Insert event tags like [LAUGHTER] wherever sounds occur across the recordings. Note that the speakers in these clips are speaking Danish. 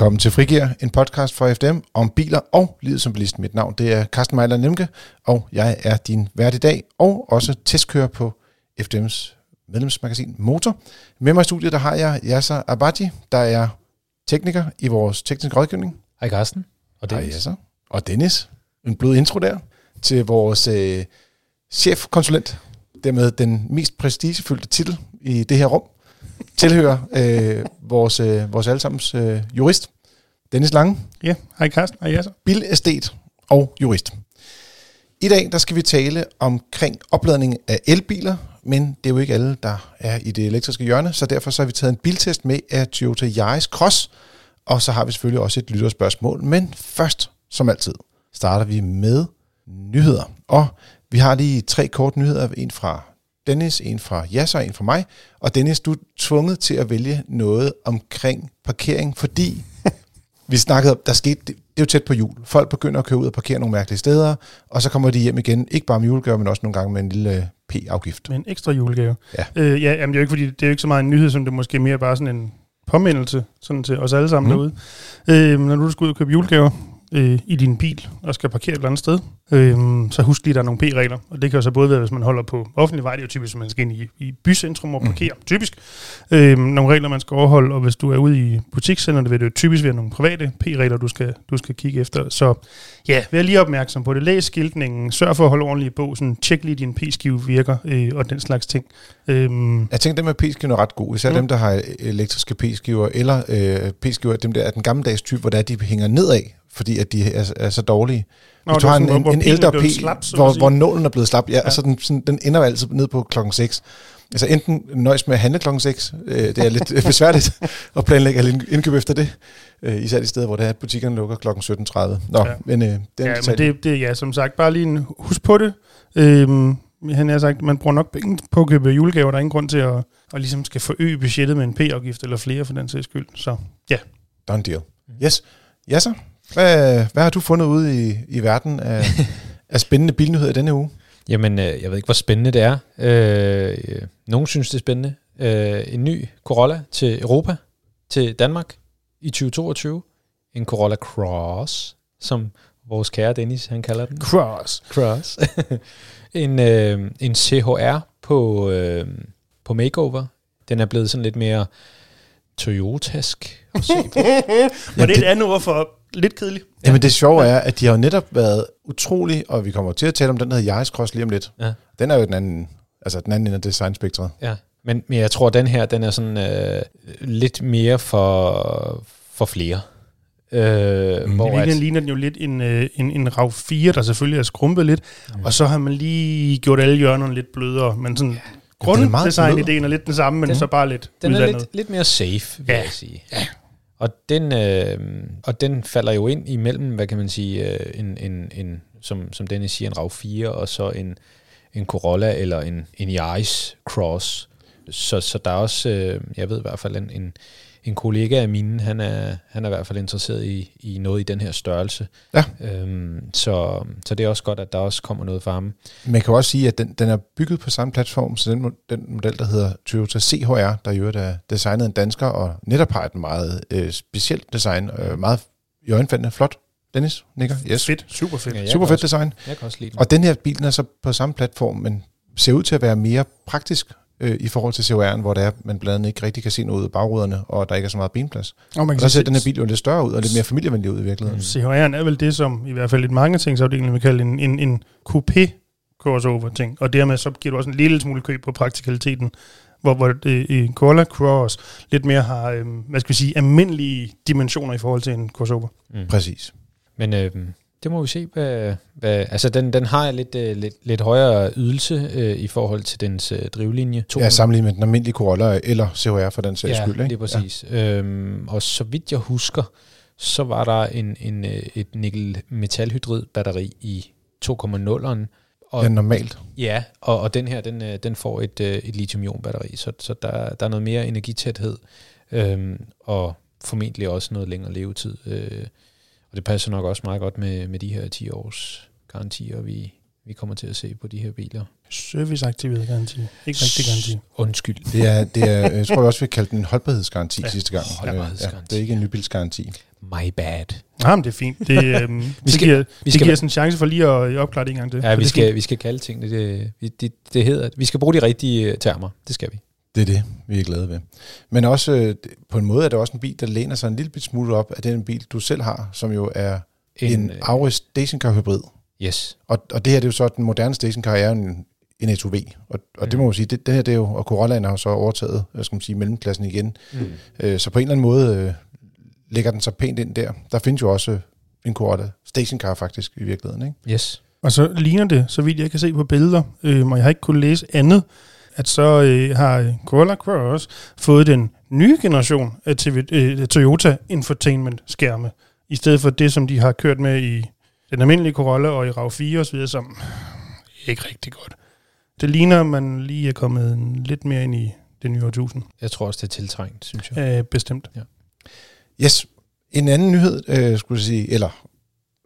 Velkommen til Frigir, en podcast for FDM om biler og livet som bilist. Mit navn det er Carsten Mejler Nemke, og jeg er din vært i dag, og også testkører på FDM's medlemsmagasin Motor. Med mig i studiet der har jeg Yasser Abadji, der er tekniker i vores tekniske rådgivning. Hej Carsten. Og Dennis. Hej Yasser. Og Dennis. En blød intro der til vores øh, chefkonsulent, dermed den mest prestigefyldte titel i det her rum tilhører øh, vores, øh, vores allesammens øh, jurist, Dennis Lange. Ja, hej Carsten, hej Jasser. Bilæstet og jurist. I dag der skal vi tale omkring opladning af elbiler, men det er jo ikke alle, der er i det elektriske hjørne, så derfor så har vi taget en biltest med af Toyota Yaris Cross, og så har vi selvfølgelig også et lytterspørgsmål. Men først, som altid, starter vi med nyheder. Og vi har lige tre kort nyheder, en fra Dennis, en fra Jas og en fra mig. Og Dennis, du er tvunget til at vælge noget omkring parkering, fordi vi snakkede om, der skete, det, det er jo tæt på jul. Folk begynder at køre ud og parkere nogle mærkelige steder, og så kommer de hjem igen, ikke bare med julegave, men også nogle gange med en lille øh, P-afgift. Med en ekstra julegave. Ja. Øh, ja, jamen, det er jo ikke, fordi det er jo ikke så meget en nyhed, som det måske mere bare sådan en påmindelse sådan til os alle sammen mm. derude. Øh, når du skal ud og købe julegaver, øh, i din bil og skal parkere et eller andet sted, øh, så husk lige, at der er nogle P-regler. Og det kan jo så både være, hvis man holder på offentlig vej, det er jo typisk, man skal ind i, i bycentrum og parkere, mm. typisk. Øh, nogle regler, man skal overholde, og hvis du er ude i butikscenter, det vil det jo typisk være nogle private P-regler, du skal, du skal kigge efter. Så ja, vær lige opmærksom på det. Læs skiltningen, sørg for at holde ordentligt på, sådan, tjek lige, din P-skive virker, øh, og den slags ting. Øh, Jeg tænker, dem med P-skiven er ret gode, især mm. dem, der har elektriske P-skiver, eller øh, P-skiver, dem der er den gammeldags type, hvor der de hænger nedad, fordi at de er, er så dårlige. Nå, Hvis du har en, en, en ældre P, slap, hvor, hvor nålen er blevet slap, ja, ja. og så den, sådan, den ender altid ned på klokken 6. Altså enten nøjes med at handle klokken 6, øh, det er lidt [LAUGHS] besværligt at planlægge alle indkøb efter det, øh, især de steder, hvor det er, at butikkerne lukker klokken 17.30. Nå, ja. men, øh, den ja, men det, det, ja, som sagt, bare lige en husk på det. Øhm, han har sagt, man bruger nok penge på at købe julegaver, der er ingen grund til at, at ligesom skal forøge budgettet med en P-afgift eller flere for den sags skyld. Så ja. Done deal. Yes. Ja så. Hvad, hvad har du fundet ude i, i verden af, [LAUGHS] af spændende bilnyheder denne uge? Jamen, øh, jeg ved ikke, hvor spændende det er. Øh, nogen synes, det er spændende. Øh, en ny Corolla til Europa, til Danmark i 2022. En Corolla Cross, som vores kære Dennis, han kalder den. Cross. Cross. [LAUGHS] en, øh, en CHR på, øh, på makeover. Den er blevet sådan lidt mere Toyotask at se på. [LAUGHS] Var det et andet ord for lidt kedeligt. Ja. Jamen det sjove er, at de har jo netop været utrolig, og vi kommer til at tale om den, der hedder Yaris Cross lige om lidt. Ja. Den er jo den anden, altså den anden ende af designspektret. Ja, men, men jeg tror, at den her, den er sådan øh, lidt mere for, for flere. Øh, mm. hvor at, ligner den jo lidt en, øh, en, en RAV 4, der selvfølgelig er skrumpet lidt, mm. og så har man lige gjort alle hjørnerne lidt blødere, men sådan... Ja. Grunddesign-ideen er lidt den samme, men den, så bare lidt Den uddannet. er lidt, lidt mere safe, vil ja. jeg sige. Ja. Og den, øh, og den falder jo ind imellem, hvad kan man sige, øh, en, en, en, som, som Dennis siger, en RAV 4, og så en, en Corolla eller en, en Yaris Cross. Så, så der er også, øh, jeg ved i hvert fald, en, en, en kollega af mine, han er, han er i hvert fald interesseret i, i noget i den her størrelse. Ja. Øhm, så, så det er også godt, at der også kommer noget fra ham. Man kan også sige, at den, den er bygget på samme platform, så den, den model, der hedder Toyota CHR, der jo er designet en dansker, og netop har et meget øh, specielt design, øh, meget i øjenfaldende flot. Dennis, nikker? Yes. Fedt, super fedt. Ja, super fedt også, design. Jeg kan også lide den. Og den her bil er så på samme platform, men ser ud til at være mere praktisk øh, i forhold til CHR'en, hvor det er, man blandt andet ikke rigtig kan se noget ud af bagruderne, og der ikke er så meget benplads. Og, man kan og så ser den her bil jo lidt større ud, og lidt mere familievenlig ud i virkeligheden. Mm. CHR'en er vel det, som i hvert fald i mange tingsafdelinger vil kalde en, en, en coupé crossover-ting, og dermed så giver du også en lille smule køb på praktikaliteten, hvor, hvor det i Corolla Cross lidt mere har, øh, hvad skal vi sige, almindelige dimensioner i forhold til en crossover. Mm. Præcis. Men øh, det må vi se. Hvad, hvad, altså, den, den har lidt, uh, lidt, lidt højere ydelse uh, i forhold til dens uh, drivlinje. Ja, sammenlignet med den almindelige Corolla eller CHR for den sags ja, skyld. Ikke? det er præcis. Ja. Øhm, og så vidt jeg husker, så var der en, en, et nickel-metalhydrid batteri i 2,0'eren. Og, ja, normalt. Ja, og, og den her, den, den får et, et lithium-ion-batteri, så, så der, der er noget mere energitæthed, øhm, og formentlig også noget længere levetid. Øh, og det passer nok også meget godt med, med de her 10 års garantier, vi, vi kommer til at se på de her biler. Serviceaktiveret garanti. Ikke rigtig garanti. Undskyld. Det er, det er, jeg tror jeg også, vi kaldte den en holdbarhedsgaranti Ja, sidste gang. holdbarhedsgaranti. Ja, det er ikke en nybilsgaranti. My bad. Ah, men det er fint. Det, [LAUGHS] øhm, det, skal- giver, vi det skal- giver os en chance for lige at opklare det en gang til. Ja, vi det skal, fint. vi skal kalde tingene, det, vi- det, det hedder, vi skal bruge de rigtige termer. Det skal vi. Det er det, vi er glade ved. Men også øh, på en måde er det også en bil, der læner sig en lille bit smule op af den bil, du selv har, som jo er en, en øh, Auris stationcar hybrid. Yes. Og, og det her det er jo så, den moderne stationcar er en, en SUV. Og, og Mm. det må man sige, det, det her det er jo, og Corollaen har jo så overtaget, skal man sige, mellemklassen igen. Mm. Øh, så på en eller anden måde øh, lægger den sig pænt ind der. Der findes jo også en Corolla stationcar faktisk i virkeligheden, ikke? Yes. Og så ligner det, så vidt jeg kan se på billeder, øh, og jeg har ikke kunnet læse andet, at så øh, har Corolla Cross fået den nye generation af TV, øh, Toyota Infotainment skærme, i stedet for det, som de har kørt med i den almindelige Corolla og i RAV4 osv., som ikke rigtig godt. Det ligner, at man lige er kommet lidt mere ind i det nye årtusind. Jeg tror også, det er tiltrængt, synes jeg. Øh, bestemt. Yes. En anden nyhed, øh, skulle jeg sige, eller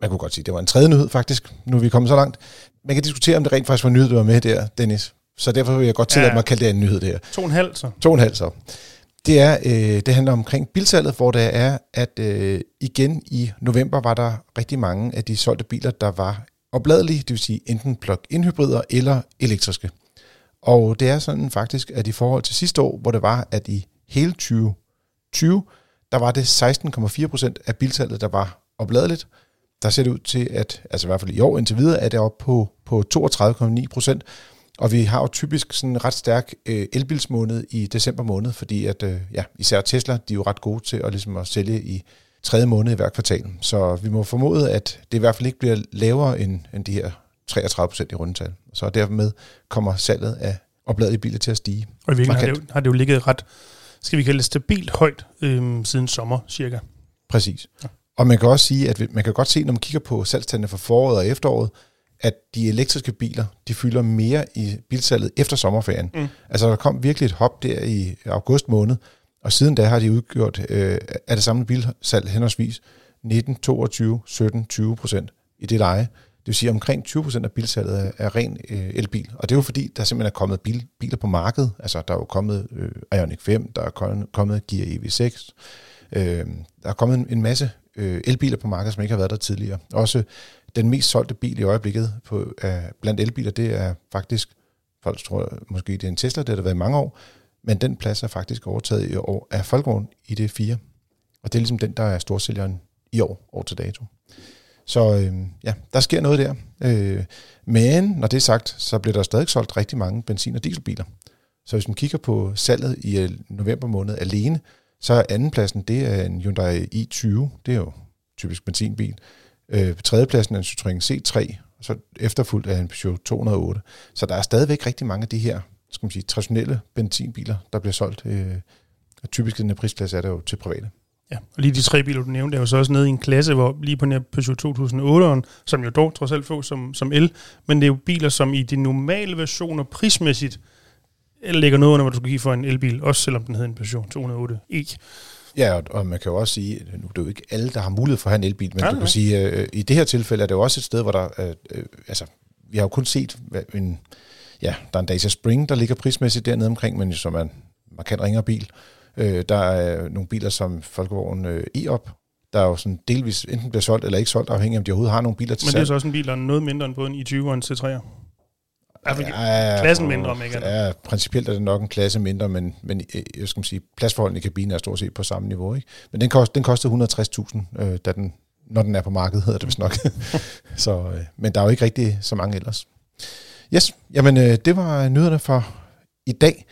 man kunne godt sige, det var en tredje nyhed faktisk, nu er vi kommet så langt. Man kan diskutere, om det rent faktisk var en nyhed, du var med der, Dennis. Så derfor vil jeg godt tillade Ja. mig at kalde det en nyhed der. To og en halv, så. To og en halv så. Det, er, øh, det handler omkring bilsalget, hvor det er, at øh, igen i november var der rigtig mange af de solgte biler, der var opladelige, det vil sige enten plug-in hybrider eller elektriske. Og det er sådan faktisk, at i forhold til sidste år, hvor det var, at i hele 2020, der var det 16,4 procent af bilsalget, der var opladeligt. Der ser det ud til, at, altså i hvert fald i år indtil videre, er det oppe på, på 32,9 procent. Og vi har jo typisk sådan en ret stærk øh, elbilsmåned i december måned, fordi at, øh, ja, især Tesla, de er jo ret gode til at, ligesom at sælge i tredje måned i hver kvartal. Så vi må formode, at det i hvert fald ikke bliver lavere end, end de her 33 procent i rundetal. Så dermed kommer salget af opladelige biler til at stige. Og i virkeligheden har det, jo, har det jo ligget ret, skal vi kalde det stabilt højt, øhm, siden sommer cirka. Præcis. Og man kan også sige, at man kan godt se, når man kigger på salgstallene for foråret og efteråret, at de elektriske biler, de fylder mere i bilsalget efter sommerferien. Mm. Altså der kom virkelig et hop der i august måned, og siden da har de udgjort øh, af det samme bilsalg henholdsvis 19, 22, 17, 20 procent i det leje. Det vil sige, at omkring 20 procent af bilsalget er, er ren øh, elbil. Og det er jo fordi, der simpelthen er kommet bil, biler på markedet. Altså der er jo kommet øh, Ioniq 5, der er kommet, kommet Gear EV6, øh, der er kommet en, en masse øh, elbiler på markedet, som ikke har været der tidligere. Også den mest solgte bil i øjeblikket på, øh, blandt elbiler, det er faktisk, folk tror måske det er en Tesla, det har der været i mange år, men den plads er faktisk overtaget i år af Folkevogn i det 4. Og det er ligesom den, der er storsælgeren i år, år til dato. Så øh, ja, der sker noget der. Øh, men når det er sagt, så bliver der stadig solgt rigtig mange benzin- og dieselbiler. Så hvis man kigger på salget i øh, november måned alene, så er andenpladsen, det er en Hyundai i20, det er jo typisk benzinbil. Øh, på tredjepladsen er en Citroën C3, og så efterfulgt af en Peugeot 208. Så der er stadigvæk rigtig mange af de her, skal man sige, traditionelle benzinbiler, der bliver solgt. Øh, og typisk i den her prisklasse er der jo til private. Ja, og lige de tre biler, du nævnte, er jo så også nede i en klasse, hvor lige på den her Peugeot 2008'eren, som jo dog trods alt få som, som el, men det er jo biler, som i de normale versioner prismæssigt ligger noget under, hvad du skulle give for en elbil, også selvom den hedder en Peugeot 208e. Ja, og, man kan jo også sige, nu er det jo ikke alle, der har mulighed for at have en elbil, men Nej, du nej. kan sige, øh, i det her tilfælde er det jo også et sted, hvor der, øh, øh, altså, vi har jo kun set en, ja, der er en Dacia Spring, der ligger prismæssigt dernede omkring, men som er en markant ringere bil. Øh, der er nogle biler som Folkevogn øh, e-op, der er jo sådan delvis enten bliver solgt eller ikke solgt, afhængig af om de overhovedet har nogle biler til Men det er salg. så også en bil, der er noget mindre end både en i20 og en C3'er. Hvert fald Ja, klassen mindre, om ikke. Ja, principielt er det nok en klasse mindre, men, men øh, jeg skal sige, pladsforholdene i kabinen er stort set på samme niveau. Ikke? Men den, kost, den kostede 160.000, øh, da den, når den er på markedet, hedder det vist nok. [LAUGHS] så, øh, men der er jo ikke rigtig så mange ellers. Yes, jamen øh, det var nyhederne for i dag.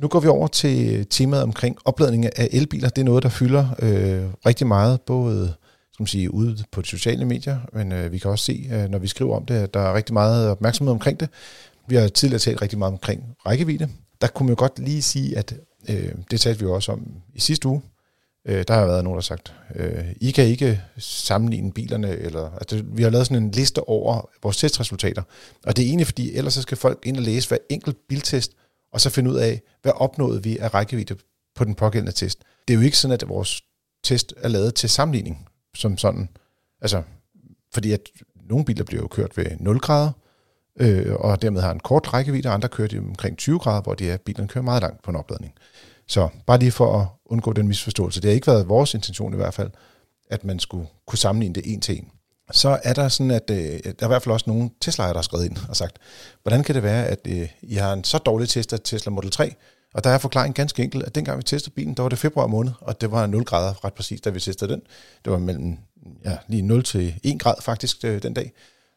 Nu går vi over til temaet omkring opladning af elbiler. Det er noget, der fylder øh, rigtig meget, både skal man sige, ude på de sociale medier, men øh, vi kan også se, øh, når vi skriver om det, at der er rigtig meget opmærksomhed omkring det. Vi har tidligere talt rigtig meget omkring rækkevidde. Der kunne man jo godt lige sige, at øh, det talte vi jo også om i sidste uge. Øh, der har været nogen, der har sagt, øh, I kan ikke sammenligne bilerne, eller altså, vi har lavet sådan en liste over vores testresultater. Og det er egentlig, fordi ellers så skal folk ind og læse hver enkelt biltest, og så finde ud af, hvad opnåede vi af rækkevidde på den pågældende test. Det er jo ikke sådan, at vores test er lavet til sammenligning, som sådan. Altså, fordi at nogle biler bliver jo kørt ved 0 grader, øh, og dermed har en kort rækkevidde, og andre kører de omkring 20 grader, hvor de er, bilerne kører meget langt på en opladning. Så bare lige for at undgå den misforståelse, det har ikke været vores intention i hvert fald, at man skulle kunne sammenligne det en til en. Så er der sådan, at øh, der er i hvert fald også nogle Tesla'er, der har skrevet ind og sagt, hvordan kan det være, at øh, I har en så dårlig test af Tesla Model 3, og der er forklaringen ganske enkelt, at dengang vi testede bilen, der var det februar måned, og det var 0 grader ret præcis, da vi testede den. Det var mellem ja, lige 0 til 1 grad faktisk øh, den dag,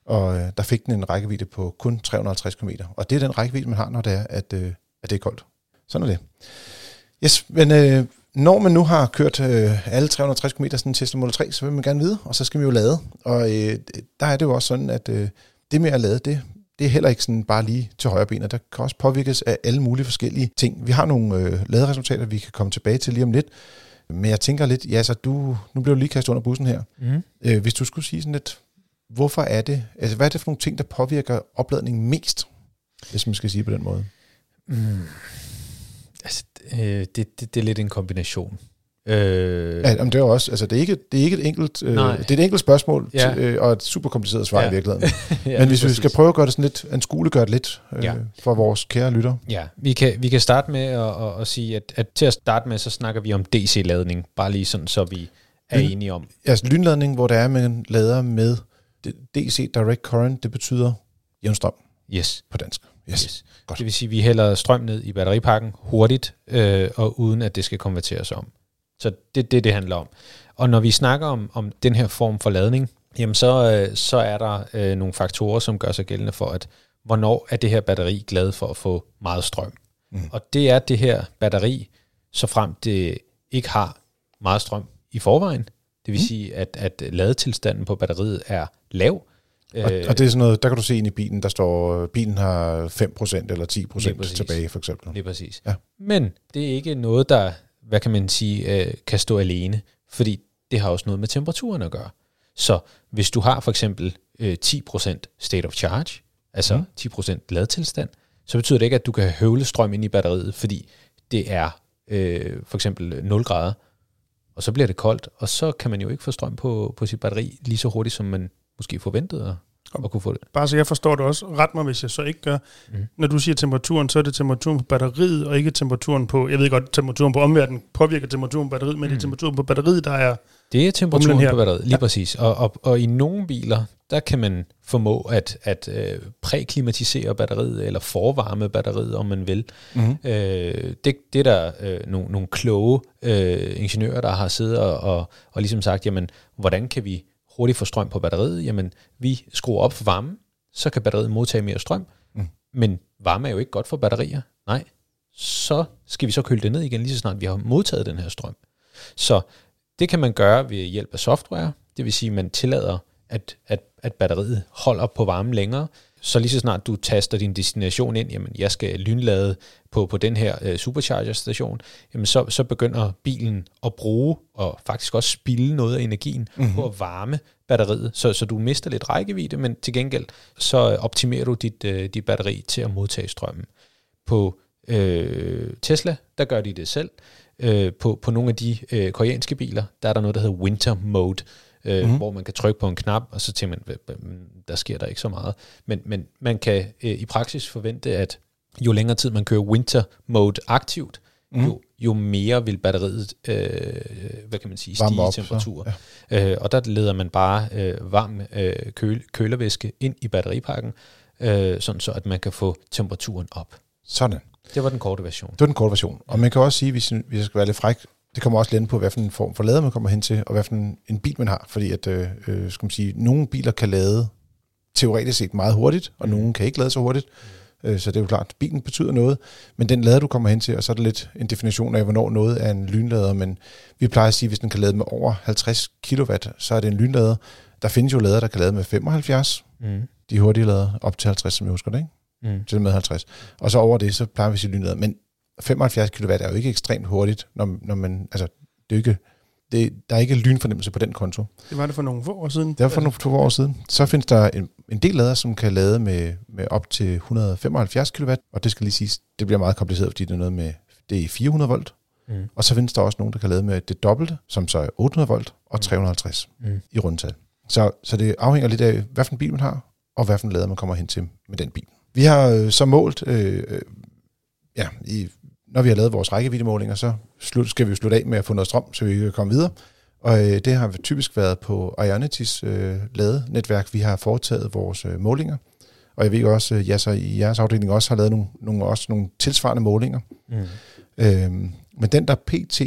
og øh, der fik den en rækkevidde på kun 350 km. Og det er den rækkevidde, man har, når det er, at, øh, at det er koldt. Sådan er det. Yes, men øh, når man nu har kørt øh, alle 360 km sådan en Tesla Model 3, så vil man gerne vide, og så skal man jo lade. Og øh, der er det jo også sådan, at øh, det med at lade, det, det er heller ikke sådan bare lige til højre ben, og der kan også påvirkes af alle mulige forskellige ting. Vi har nogle øh, laderesultater, vi kan komme tilbage til lige om lidt, men jeg tænker lidt, ja, så du, nu bliver du lige kastet under bussen her. Mm. Øh, hvis du skulle sige sådan lidt, hvorfor er det, altså hvad er det for nogle ting, der påvirker opladningen mest, hvis man skal sige på den måde? Mm. Altså, øh, det, det, det er lidt en kombination. Øh, ja, men det er også, altså det er ikke, det er ikke et enkelt, øh, det er et enkelt spørgsmål, ja. til, øh, og et super kompliceret svar ja. i virkeligheden. [LAUGHS] ja, men hvis vi skal prøve at gøre det sådan lidt, en skole gøre det lidt øh, ja. for vores kære lytter. Ja, vi kan, vi kan starte med at, at, at sige, at, at til at starte med, så snakker vi om DC-ladning, bare lige sådan, så vi er Lyn, enige om. Altså lynladning, hvor der er, man lader med DC Direct Current, det betyder jævnstrøm yes. på dansk. Yes. yes. Godt. Det vil sige, at vi hælder strøm ned i batteripakken hurtigt, øh, og uden at det skal konverteres om. Så det er det, det handler om. Og når vi snakker om, om den her form for ladning, jamen så, øh, så er der øh, nogle faktorer, som gør sig gældende for, at hvornår er det her batteri glad for at få meget strøm. Mm. Og det er det her batteri, så frem det ikke har meget strøm i forvejen. Det vil mm. sige, at, at ladetilstanden på batteriet er lav, og, øh, og det er sådan noget, der kan du se ind i bilen, der står, bilen har 5% eller 10% tilbage, for eksempel. Lige præcis. Ja. Men det er ikke noget, der, hvad kan man sige, øh, kan stå alene, fordi det har også noget med temperaturen at gøre. Så hvis du har for eksempel øh, 10% state of charge, altså mm. 10% ladtilstand, så betyder det ikke, at du kan høvle strøm ind i batteriet, fordi det er øh, for eksempel 0 grader, og så bliver det koldt, og så kan man jo ikke få strøm på, på sit batteri lige så hurtigt, som man måske forventede at kunne få det. Bare så jeg forstår det også, ret mig, hvis jeg så ikke gør. Mm. Når du siger temperaturen, så er det temperaturen på batteriet, og ikke temperaturen på, jeg ved godt, temperaturen på omverdenen påvirker temperaturen på batteriet, men mm. det er temperaturen på batteriet, der er Det er temperaturen her. på batteriet, lige ja. præcis. Og, og, og i nogle biler, der kan man formå at, at øh, præklimatisere batteriet, eller forvarme batteriet, om man vil. Mm. Øh, det, det er der øh, nogle, nogle kloge øh, ingeniører, der har siddet og, og, og ligesom sagt, jamen, hvordan kan vi hurtigt få strøm på batteriet, jamen vi skruer op for varmen, så kan batteriet modtage mere strøm. Mm. Men varme er jo ikke godt for batterier. Nej, så skal vi så køle det ned igen, lige så snart vi har modtaget den her strøm. Så det kan man gøre ved hjælp af software, det vil sige, at man tillader, at, at, at batteriet holder på varmen længere, så lige så snart du taster din destination ind, jamen jeg skal lynlade på, på den her uh, supercharger-station, jamen så, så begynder bilen at bruge og faktisk også spille noget af energien mm-hmm. på at varme batteriet, så, så du mister lidt rækkevidde, men til gengæld så optimerer du dit, uh, dit batteri til at modtage strømmen. På uh, Tesla, der gør de det selv. Uh, på, på nogle af de uh, koreanske biler, der er der noget, der hedder winter mode, øh, mm. hvor man kan trykke på en knap, og så tænker man, der sker der ikke så meget. Men, men man kan øh, i praksis forvente, at jo længere tid man kører winter mode aktivt, mm. jo, jo mere vil batteriet, øh, hvad kan man sige, stige i temperatur. Ja. øh, og der leder man bare øh, varm øh, køl, kølervæske ind i batteripakken, øh, sådan så at man kan få temperaturen op. Sådan. Det var den korte version. Det var den korte version. Og man kan også sige, hvis, hvis jeg skal være lidt fræk, det kommer også lidt på, hvad for en form for lader man kommer hen til, og hvad for en, en bil man har. Fordi at, øh, øh skal man sige, nogle biler kan lade teoretisk set meget hurtigt, og nogle kan ikke lade så hurtigt. Øh, så det er jo klart, at bilen betyder noget, men den lader du kommer hen til, og så er det lidt en definition af, hvornår noget er en lynlader. Men vi plejer at sige, at hvis den kan lade med over 50 kW, så er det en lynlader. Der findes jo lader, der kan lade med 75. Mm. De hurtige lader op til 50, som jeg husker det, ikke? Mm. Til med 50. Og så over det, så plejer vi at sige lynlader. Men 75 kW er jo ikke ekstremt hurtigt, når, når man, altså, det er ikke, det, der er ikke lynfornemmelse på den konto. Det var det for nogle få år siden? Det var for nogle få år siden. Så findes der en, en del lader, som kan lade med, med op til 175 kW, og det skal lige siges, det bliver meget kompliceret, fordi det er noget med, det er 400 volt, mm. og så findes der også nogen, der kan lade med det dobbelte, som så er 800 volt og 350 mm. i rundtal. Så, så det afhænger lidt af, hvad for en bil man har, og hvad for en lader man kommer hen til med den bil. Vi har øh, så målt, øh, øh, ja, i, når vi har lavet vores rækkeviddemålinger, så slut, skal vi jo slutte af med at få noget strøm, så vi kan komme videre. Og øh, det har typisk været på Ionitys øh, ladenetværk, vi har foretaget vores øh, målinger. Og jeg ved også, at ja, i jeres afdeling også har lavet nogle, nogle, også nogle tilsvarende målinger. Mm. Øhm, men den, der PT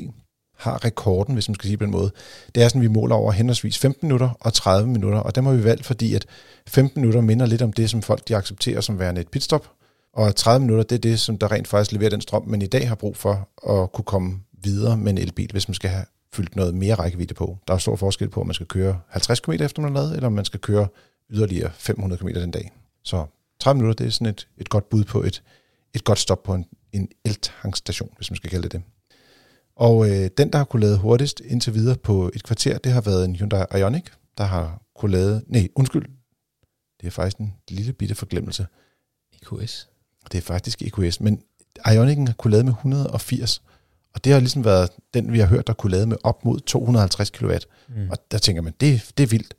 har rekorden, hvis man skal sige på den måde, det er sådan, at vi måler over henholdsvis 15 minutter og 30 minutter, og dem har vi valgt, fordi at 15 minutter minder lidt om det, som folk de accepterer som værende et pitstop, og 30 minutter, det er det, som der rent faktisk leverer den strøm, man i dag har brug for at kunne komme videre med en elbil, hvis man skal have fyldt noget mere rækkevidde på. Der er stor forskel på, om man skal køre 50 km efter man har lavet, eller om man skal køre yderligere 500 km den dag. Så 30 minutter, det er sådan et, et godt bud på et, et godt stop på en, en eltankstation, hvis man skal kalde det det. Og øh, den, der har kunne lade hurtigst indtil videre på et kvarter, det har været en Hyundai Ioniq, der har kunne lade... Nej, undskyld. Det er faktisk en lille bitte forglemmelse. EQS. Det er faktisk EQS, men Ioniq'en har kunne lade med 180, og det har ligesom været den, vi har hørt, der kunne lade med op mod 250 kW. Mm. Og der tænker man, det, det er vildt.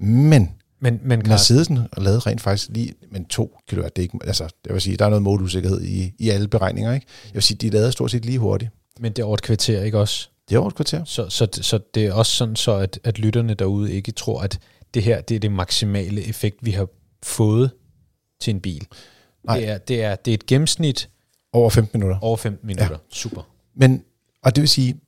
Men men, men Mercedesen har lavet rent faktisk lige, men 2 kW, det er ikke, altså, jeg vil sige, der er noget modusikkerhed i, i alle beregninger, ikke? Jeg vil sige, de lavede stort set lige hurtigt. Men det er over et kvarter, ikke også? Det er over et kvarter. Så, så, så det er også sådan, så at, at lytterne derude ikke tror, at det her det er det maksimale effekt, vi har fået til en bil. Nej. Det er, det er, det er et gennemsnit. Over 15 minutter. Over 15 minutter. Ja. Super. Men, og det vil sige,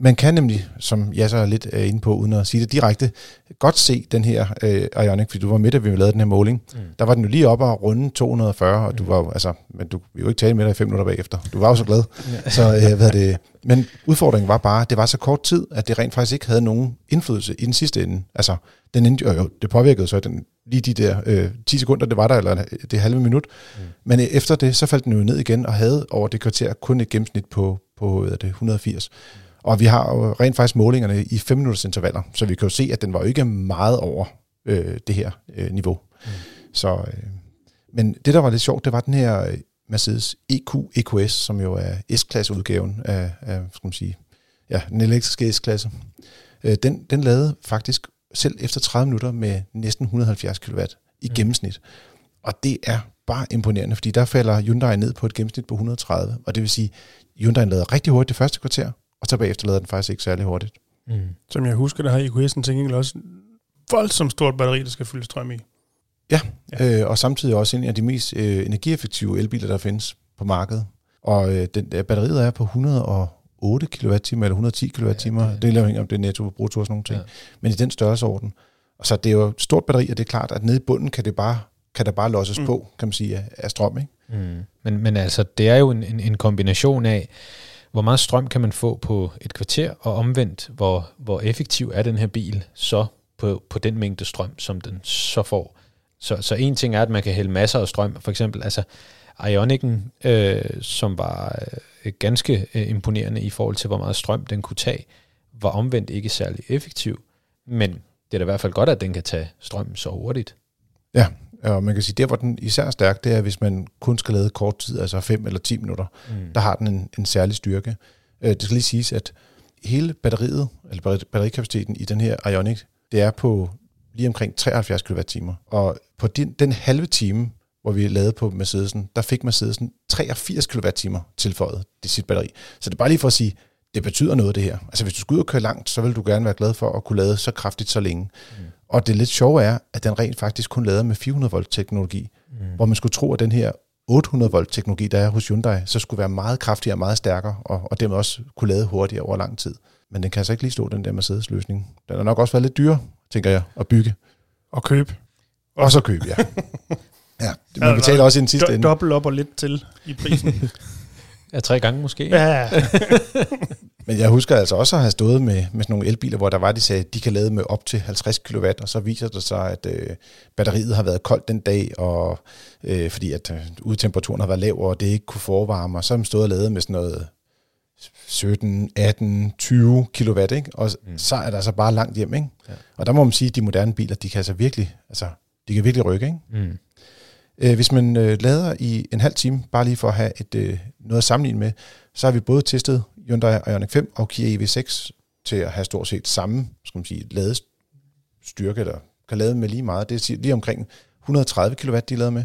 man kan nemlig, som jeg så er lidt uh, inde på, uden at sige det direkte, godt se den her uh, Ioniq, fordi du var med, da vi lavede den her måling. Mm. Der var den jo lige oppe og runde 240, og mm. du var jo, altså, men du vi jo ikke tale med dig i fem minutter bagefter. Du var jo så glad. ja. [LAUGHS] Så, uh, hvad det, men udfordringen var bare, at det var så kort tid, at det rent faktisk ikke havde nogen indflydelse i den sidste ende. Altså, den ende, jo, jo, det påvirkede så den, lige de der øh, 10 sekunder, det var der, eller det halve minut. Mm. Men efter det, så faldt den jo ned igen, og havde over det kvarter kun et gennemsnit på, på hvad det, 180. Mm. Og vi har jo rent faktisk målingerne i 5 minutters intervaller, så vi kan jo se, at den var jo ikke meget over øh, det her øh, niveau. Mm. Så, øh, men det, der var lidt sjovt, det var den her øh, Mercedes EQ EQS, som jo er S-klasse udgaven af, af skal man sige, ja, den elektriske S-klasse. Øh, den, den lavede faktisk selv efter 30 minutter med næsten 170 kW i mm. gennemsnit. Og det er bare imponerende, fordi der falder Hyundai ned på et gennemsnit på 130, og det vil sige, Hyundai lavede rigtig hurtigt det første kvarter, og så bagefter lader den faktisk ikke særlig hurtigt. Mm. Som jeg husker, der har EQS'en til gengæld også voldsomt stort batteri, der skal fylde strøm i. Ja, ja. Øh, og samtidig også en af de mest øh, energieffektive elbiler, der findes på markedet. Og øh, den, der batteriet er på 108 kWh eller 110 kWh. Ja, det, det er afhængigt om det er netto brutto og sådan nogle ting. Ja. Men i den størrelsesorden. Og så det er jo et stort batteri, og det er klart, at nede i bunden kan det bare kan der bare losses mm. på, kan man sige, af, af strøm. Ikke? Mm. Men, men altså, det er jo en, en, en kombination af, hvor meget strøm kan man få på et kvarter, og omvendt, hvor, hvor effektiv er den her bil så på, på den mængde strøm, som den så får. Så, så en ting er, at man kan hælde masser af strøm. For eksempel, altså Ionic'en, øh, som var øh, ganske øh, imponerende i forhold til, hvor meget strøm den kunne tage, var omvendt ikke særlig effektiv. Men det er da i hvert fald godt, at den kan tage strøm så hurtigt. Ja, og man kan sige, der hvor den især er stærk, det er, hvis man kun skal lade kort tid, altså 5 eller 10 minutter, mm. der har den en, en særlig styrke. Øh, det skal lige siges, at hele batteriet, eller batterikapaciteten i den her Ioniq, det er på lige omkring 73 kWh. Og på den, den halve time, hvor vi lavede på Mercedesen, der fik Mercedesen 83 kWh tilføjet det sit batteri. Så det er bare lige for at sige, det betyder noget det her. Altså hvis du skal ud og køre langt, så vil du gerne være glad for at kunne lade så kraftigt så længe. Mm. Og det lidt sjove er, at den rent faktisk kun lader med 400 volt teknologi, mm. hvor man skulle tro, at den her 800 volt teknologi, der er hos Hyundai, så skulle være meget kraftigere og meget stærkere, og, og dermed også kunne lade hurtigere over lang tid. Men den kan altså ikke lige stå, den der Mercedes løsning. Den har nok også været lidt dyre, tænker jeg, at bygge. Og købe. Og så købe, ja. [LAUGHS] ja man betaler også i den sidste ende. Dobbelt op og lidt til i prisen. [LAUGHS] Ja, tre gange måske. Ja. [LAUGHS] Men jeg husker altså også at have stået med, med sådan nogle elbiler, hvor der var, de sagde, at de kan lade med op til 50 kW, og så viser det sig, at øh, batteriet har været koldt den dag, og øh, fordi at øh, udtemperaturen har været lav, og det ikke kunne forvarme, og så har de stået og lavet med sådan noget 17, 18, 20 kW, ikke? og mm. så er der altså bare langt hjem. Ikke? Ja. Og der må man sige, at de moderne biler, de kan altså virkelig, altså, de kan virkelig rykke. Ikke? Mm. Øh, hvis man øh, lader i en halv time, bare lige for at have et, øh, noget at sammenligne med, så har vi både testet Hyundai Ioniq 5 og Kia EV6 til at have stort set samme skal man sige, ladestyrke, eller kan lade med lige meget. Det er lige omkring 130 kW, de lavede med.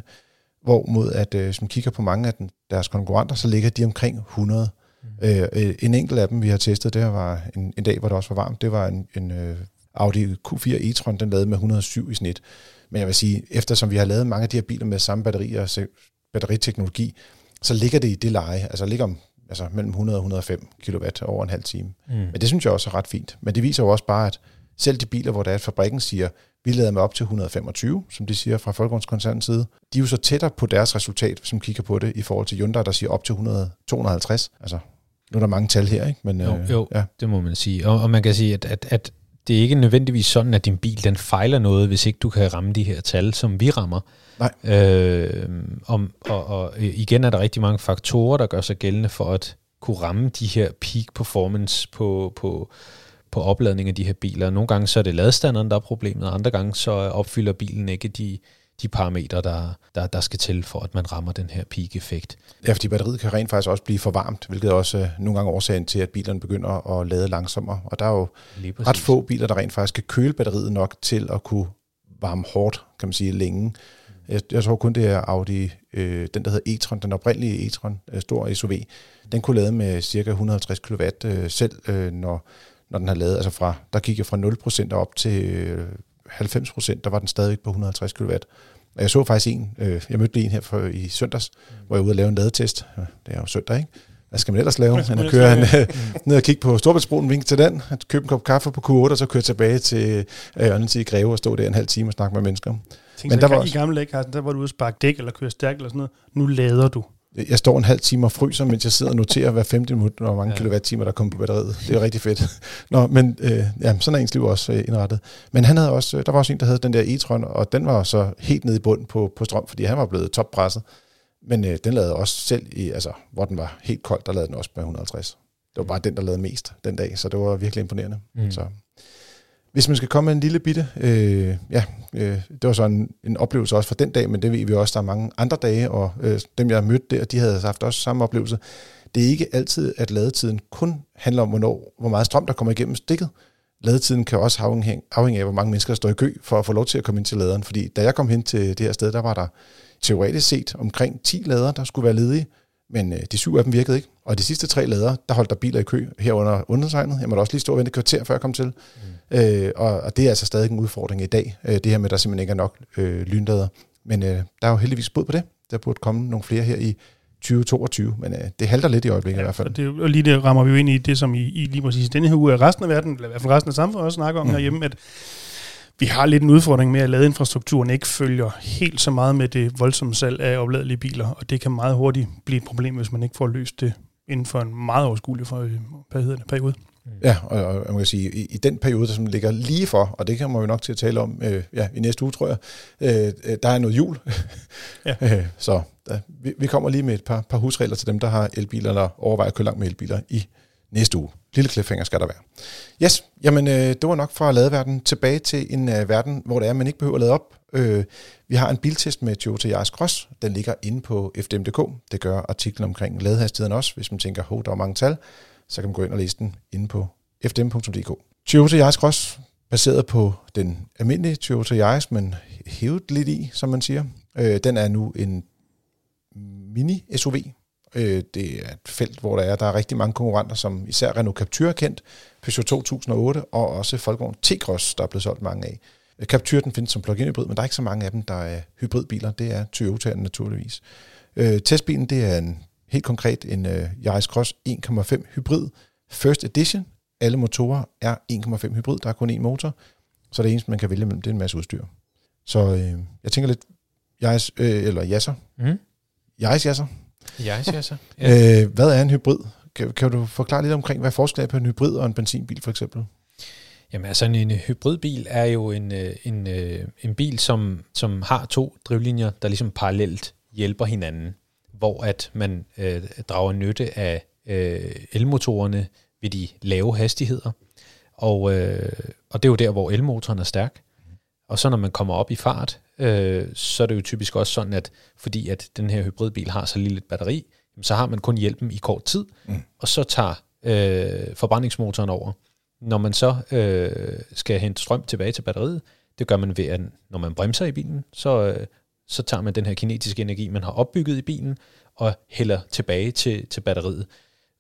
Hvorimod, at hvis man kigger på mange af deres konkurrenter, så ligger de omkring 100. Mm. Øh, en enkelt af dem, vi har testet, det var en, en dag, hvor det også var varmt. Det var en, en øh, Audi Q4 e-tron, den lavede med 107 i snit. Men jeg vil sige, eftersom vi har lavet mange af de her biler med samme batterier og batteriteknologi, så ligger det i det leje, altså ligger om, altså mellem 100 og 105 kW over en halv time. Mm. Men det synes jeg også er ret fint. Men det viser jo også bare, at selv de biler, hvor der er, at fabrikken siger, vi lader med op til 125, som de siger fra Folkevogns side, de er jo så tættere på deres resultat, som kigger på det, i forhold til Hyundai, der siger op til 100, 250. Altså, nu er der mange tal her, ikke? Men, jo, øh, jo ja. det må man sige. Og, og man kan sige, at, at, at det er ikke nødvendigvis sådan, at din bil den fejler noget, hvis ikke du kan ramme de her tal, som vi rammer. Nej. Øh, om, og, og igen er der rigtig mange faktorer, der gør sig gældende for at kunne ramme de her peak performance på, på, på opladning af de her biler. Nogle gange så er det ladestanderen, der er problemet, og andre gange så opfylder bilen ikke de, de parametre, der, der, der skal til for, at man rammer den her peak-effekt. Ja, fordi batteriet kan rent faktisk også blive for varmt, hvilket er også uh, nogle gange årsagen til, at bilerne begynder at lade langsommere. Og der er jo ret få biler, der rent faktisk kan køle batteriet nok til at kunne varme hårdt, kan man sige, længe. Jeg, jeg tror kun, det er Audi, øh, den der hedder e-tron, den oprindelige e-tron, øh, stor SUV. Den kunne lade med cirka 150 kW øh, selv, øh, når, når den har lavet, altså fra, der gik jeg fra 0% op til øh, 90%, der var den stadig på 150 kW. Og jeg så faktisk en, øh, jeg mødte en her for, i søndags, mm. hvor jeg var ude og lave en ladetest. Det er jo søndag, ikke? Hvad skal man ellers lave? Han at køre øh, ned og kigge på Storbritannien, vinke til den, at købe en kop kaffe på Q8, og så køre tilbage til øh, til Greve og stå der en halv time og snakke med mennesker. Tænk, Men der var også, i gamle dage, der var du ude og sparke dæk eller køre stærkt eller sådan noget. Nu lader du. Jeg står en halv time og fryser, mens jeg sidder og noterer hver 15 minutter, hvor mange ja. kilowatt-timer, der kommer på batteriet. Det er rigtig fedt. Nå, men øh, ja, sådan er ens liv også øh, indrettet. Men han havde også, der var også en, der havde den der e-tron, og den var så helt nede i bunden på, på strøm, fordi han var blevet toppresset. Men øh, den lavede også selv, i, altså, hvor den var helt kold, der lavede den også med 150. Det var bare den, der lavede mest den dag, så det var virkelig imponerende. Mm. Så hvis man skal komme med en lille bitte, øh, ja, øh, det var så en, en oplevelse også for den dag, men det ved vi også, der er mange andre dage, og øh, dem, jeg har mødt der, de havde haft også samme oplevelse. Det er ikke altid, at ladetiden kun handler om, hvornår, hvor meget strøm, der kommer igennem stikket. Ladetiden kan også afhænge, afhænge af, hvor mange mennesker, der står i kø for at få lov til at komme ind til laderen. Fordi da jeg kom hen til det her sted, der var der teoretisk set omkring 10 lader, der skulle være ledige, men øh, de syv af dem virkede ikke. Og de sidste tre lader, der holdt der biler i kø herunder undertegnet. Jeg måtte også lige stå og vente kvarter, før jeg kom til. Mm. Øh, og, og det er altså stadig en udfordring i dag, øh, det her med, at der simpelthen ikke er nok øh, lynlader. Men øh, der er jo heldigvis bud på det. Der burde komme nogle flere her i 2022, men øh, det halter lidt i øjeblikket ja, i hvert fald. Og, det, og lige det rammer vi jo ind i det, som i, i lige præcis denne her uge af resten af verden, eller i hvert fald resten af samfundet også snakker om mm. herhjemme, at vi har lidt en udfordring med, at ladeinfrastrukturen ikke følger helt så meget med det voldsomme salg af opladelige biler, og det kan meget hurtigt blive et problem, hvis man ikke får løst det inden for en meget overskuelig periode. Ja, og, og man kan sige, i, i den periode, der som ligger lige for, og det kan man jo nok til at tale om øh, ja, i næste uge, tror jeg, øh, øh der er noget jul. ja. [LAUGHS] Øh, så der, vi, vi kommer lige med et par, par husregler til dem, der har elbiler, eller overvejer at køre langt med elbiler i næste uge. Lille cliffhanger skal der være. Yes, jamen øh, det var nok fra ladeverden tilbage til en øh, verden, hvor det er, man ikke behøver at lade op. Øh, vi har en biltest med Toyota Yaris Cross. Den ligger inde på FDM.dk. Det gør artiklen omkring ladehastigheden også. Hvis man tænker, hov, der er mange tal, så kan man gå ind og læse den inde på fdm.dk. Toyota Yaris Cross, baseret på den almindelige Toyota Yaris, men hævet lidt i, som man siger. Øh, den er nu en mini-SUV, Øh, det er et felt, hvor der er, der er rigtig mange konkurrenter, som især Renault Captur er kendt, Peugeot 2008 og også Volkswagen T-Cross, der er blevet solgt mange af. Øh, Captur den findes som plug-in hybrid, men der er ikke så mange af dem, der er hybridbiler. Det er Toyota'en naturligvis. Øh, testbilen, det er en, helt konkret en uh, Yaris Cross 1,5 hybrid First Edition. Alle motorer er 1,5 hybrid, der er kun én motor, så det eneste, man kan vælge mellem, det er en masse udstyr. Så øh, jeg tænker lidt, Yaris, øh, eller Jasser, mm. Yaris Jasser, jeg siger så. Ja. [LAUGHS] Øh, hvad er en hybrid? Kan, kan du forklare lidt omkring, hvad forskellen er på en hybrid og en benzinbil for eksempel? Jamen altså en, hybridbil er jo en, øh, en, øh, en bil, som, som har to drivlinjer, der ligesom parallelt hjælper hinanden, hvor at man øh, drager nytte af øh, elmotorerne ved de lave hastigheder. Og, øh, og det er jo der, hvor elmotoren er stærk. Og så når man kommer op i fart, øh, så er det jo typisk også sådan, at fordi at den her hybridbil har så lille et batteri, så har man kun hjælpen i kort tid, mm. og så tager øh, forbrændingsmotoren over. Når man så øh, skal hente strøm tilbage til batteriet, Det gør man ved, at når man bremser i bilen, så, øh, så tager man den her kinetiske energi, man har opbygget i bilen, og hælder tilbage til, til batteriet.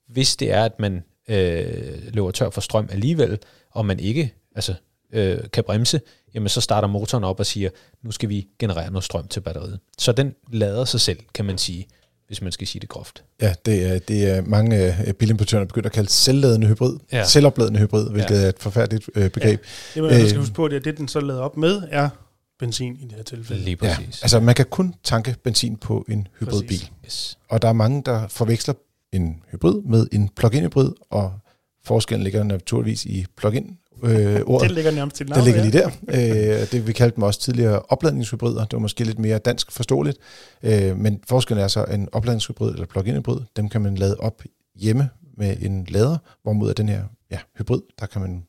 Hvis det er, at man øh, løber tør for strøm alligevel, og man ikke altså, øh, kan bremse, jamen så starter motoren op og siger, nu skal vi generere noget strøm til batteriet. Så den lader sig selv, kan man sige, hvis man skal sige det groft. Ja, det er, det er mange øh, bilimportører begyndt at kalde selvladende hybrid, ja. selvopladende hybrid, hvilket ja. er et forfærdeligt øh, begreb. Ja. Det, man skal huske på, det er det, den så lader op med, er benzin i det her tilfælde. Lige præcis. Ja, altså man kan kun tanke benzin på en hybridbil. Yes. Og der er mange, der forveksler en hybrid med en plug-in hybrid, og forskellen ligger naturligvis i plug-in øh, ordet. Det ligger nærmest til navn, Det ligger lige der. Øh, det vi kaldte dem også tidligere opladningshybrider. Det var måske lidt mere dansk forståeligt. Øh, men forskellen er så en opladningshybrid eller plug-in hybrid. Dem kan man lade op hjemme med en lader, hvorimod den her ja, hybrid, der kan man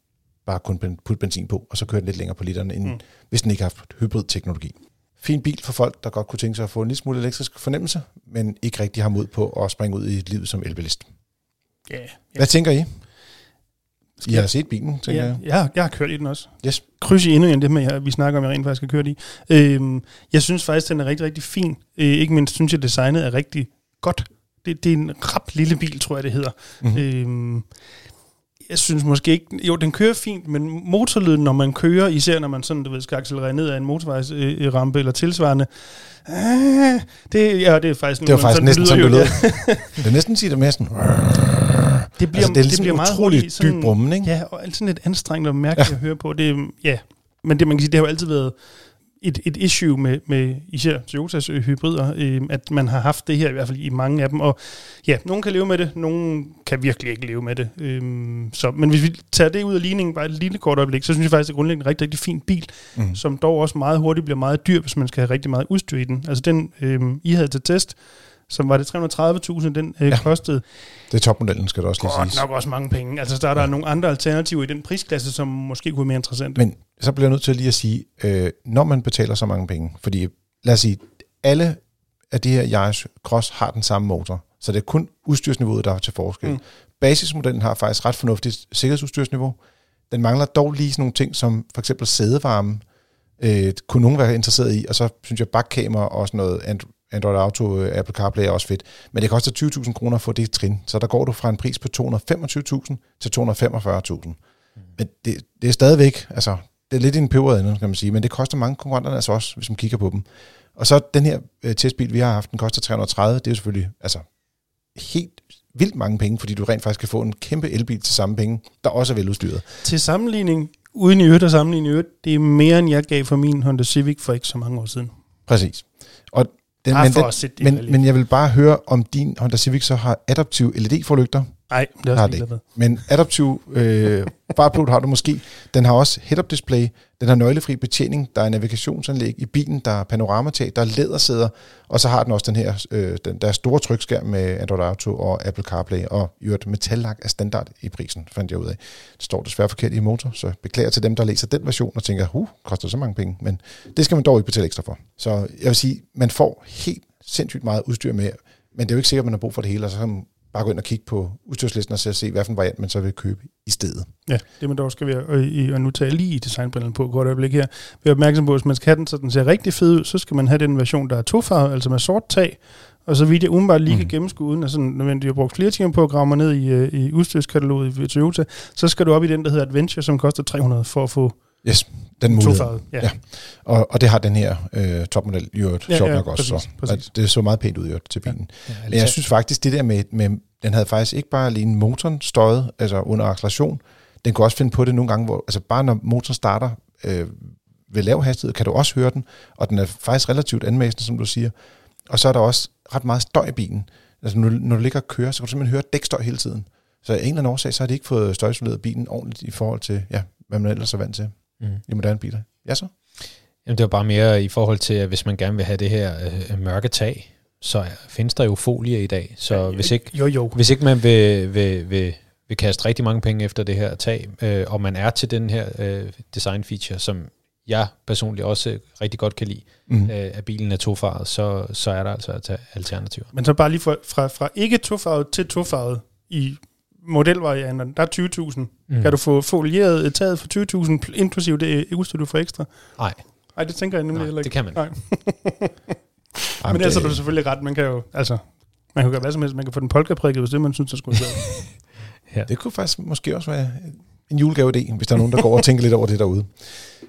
bare kun putte benzin på, og så køre den lidt længere på literne, end mm. hvis den ikke har haft hybrid-teknologi. Fin bil for folk, der godt kunne tænke sig at få en lille smule elektrisk fornemmelse, men ikke rigtig har mod på at springe ud i livet som elbilist. Yeah, yeah. Hvad tænker I? I har set bilen, tænker ja, jeg. Ja, jeg har kørt i den også. Yes. Kryds i endnu en det med, vi snakker om, jeg rent faktisk har kørt i. Øhm, jeg synes faktisk, den er rigtig, rigtig fin. Øh, ikke mindst synes jeg, designet er rigtig godt. Det, det er en rap lille bil, tror jeg, det hedder. Mm-hmm. Øhm, jeg synes måske ikke... Jo, den kører fint, men motorlyden, når man kører, især når man sådan, du ved, skal accelerere ned ad en motorvejsrampe eller tilsvarende, øh, det, ja, det er faktisk... Det var faktisk næsten, som du lød. det er næsten sige det mere sådan... Det bliver, altså, det er ligesom det bliver meget utroligt sådan, dyb brummen, ikke? Ja, og sådan lidt anstrengende og mærkeligt ja. at høre på. Det, ja, men det, man kan sige, det har jo altid været et, et issue med, med især Toyotas hybrider, øh, at man har haft det her i hvert fald i mange af dem. Og ja, nogen kan leve med det, nogen kan virkelig ikke leve med det. Øh, så, men hvis vi tager det ud af ligningen bare et lille kort øjeblik, så synes jeg faktisk, det er grundlæggende en rigtig, rigtig fin bil, mm. som dog også meget hurtigt bliver meget dyr, hvis man skal have rigtig meget udstyr i den. Altså den, øh, I havde til test, som var det 330.000, den øh, ja. kostede. Det er topmodellen, skal du også lige sige. Godt nok også mange penge. Altså, der er der ja. nogle andre alternativer i den prisklasse, som måske kunne være mere interessant. Men så bliver jeg nødt til lige at sige, øh, når man betaler så mange penge, fordi lad os sige, alle af de her Yaris Cross har den samme motor, så det er kun udstyrsniveauet, der er til forskel. Mm. Basismodellen har faktisk ret fornuftigt sikkerhedsudstyrsniveau. Den mangler dog lige sådan nogle ting, som for eksempel sædevarme, øh, kunne nogen være interesseret i, og så synes jeg bakkamera og sådan noget Android Auto, øh, Apple CarPlay er også fedt. Men det koster 20.000 kroner for det trin. Så der går du fra en pris på 225.000 til 245.000. Mm. Men det, det er stadigvæk, altså, det er lidt i en peber kan man sige, men det koster mange konkurrenter altså også, hvis man kigger på dem. Og så den her øh, testbil, vi har haft, den koster 330, det er jo selvfølgelig altså, helt vildt mange penge, fordi du rent faktisk kan få en kæmpe elbil til samme penge, der også er veludstyret. Til sammenligning, uden i øvrigt at sammenligne i øvrigt, det er mere end jeg gav for min Honda Civic for ikke så mange år siden. Præcis. Den, men, den, men, men jeg vil bare høre, om din Honda Civic så har adaptive LED-forlygter. Nej, det er også det Men adaptiv øh, fartblod har du måske. Den har også head-up display, den har nøglefri betjening, der er navigationsanlæg i bilen, der er panoramatag, der er lædersæder, og så har den også den her, øh, den, der er store trykskærm med Android Auto og Apple CarPlay, og i øvrigt metallak er standard i prisen, fandt jeg ud af. Det står desværre forkert i motor, så beklager til dem, der læser den version og tænker, huh, koster så mange penge, men det skal man dog ikke betale ekstra for. Så jeg vil sige, man får helt sindssygt meget udstyr med, men det er jo ikke sikkert, at man har brug for det hele, og så kan bare gå ind og kigge på udstyrslisten og se, hvad for en variant man så vil købe i stedet. Ja, det man dog skal være, og, og nu tager jeg lige designbrillen på godt øjeblik her, er opmærksom på, at hvis man skal have den, så den ser rigtig fed ud, så skal man have den version, der er tofarvet, altså med sort tag, og så vidt jeg umiddelbart lige kan gennemskue, uden at sådan nødvendigt har brugt flere timer på at grave mig ned i, øh, i udstyrskataloget i Toyota, så skal du op i den, der hedder Adventure, som koster 300 for at få Yes, den mulighed. Ja. ja. Og, og det har den her øh, topmodel i øvrigt ja, sjovt ja, nok også. Præcis, så. Præcis. Det så meget pænt ud i øvrigt til bilen. Ja. Ja, Men jeg synes faktisk, det der med, med, den havde faktisk ikke bare lige motoren støjet, altså under acceleration, den kunne også finde på det nogle gange, hvor, altså bare når motoren starter øh, ved lav hastighed, kan du også høre den, og den er faktisk relativt anmæsende, som du siger. Og så er der også ret meget støj i bilen. Altså når, når du ligger og kører, så kan du simpelthen høre dækstøj hele tiden. Så af en eller anden årsag, så har de ikke fået støjisoleret bilen ordentligt i forhold til, ja, hvad man ellers er vant til mm. i moderne biler. Ja så? Jamen det var bare mere i forhold til, at hvis man gerne vil have det her øh, mørke tag, så findes der jo folie i dag. Så ja, hvis, ikke, jo, jo. hvis ikke man vil, vil, vil, vil kaste rigtig mange penge efter det her tag, øh, og man er til den her øh, design feature, som jeg personligt også rigtig godt kan lide, mm. øh, at bilen er tofarvet, så, så er der altså alternativer. Men så bare lige fra, fra, fra ikke tofarvet til tofarvet i modelvarianterne, der er 20.000. Mm. Kan du få folieret taget for 20.000, inklusive det udstyr, du får ekstra? Nej. Nej, det tænker jeg nemlig Nej, heller ikke. det kan man Nej. Ej, [LAUGHS] Men det- ellers er du selvfølgelig ret. Man kan jo, altså, man kan gøre hvad som helst. Man kan få den polkaprikket, hvis det man synes, der skulle være. [LAUGHS] Det kunne faktisk måske også være en julegave-idé, hvis der er nogen, der går og tænker lidt over det derude.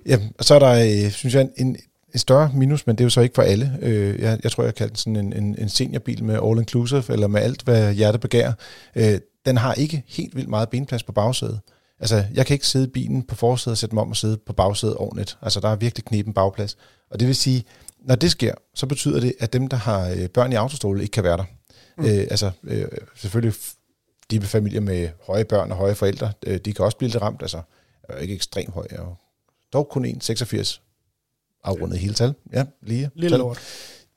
Ja, og så er der, øh, synes jeg, en, en større minus, men det er jo så ikke for alle. Øh, jeg, jeg tror, jeg kaldte den sådan en, en, en seniorbil med all-inclusive, eller med alt, hvad hjertet begærer. Øh, den har ikke helt vildt meget benplads på bagsædet. Altså, jeg kan ikke sidde i bilen på forsædet og sætte mig om og sidde på bagsædet ordentligt. Altså, der er virkelig knepen bagplads. Og det vil sige, når det sker, så betyder det, at dem, der har øh, børn i autostole, ikke kan være der. Mm. Øh, altså, øh, selvfølgelig de med familier med høje børn og høje forældre, øh, de kan også blive lidt ramt. Altså, jeg er ikke ekstremt høj. Jeg er dog kun 1,86 afrundet hele tal. Ja, lige. Lille lort.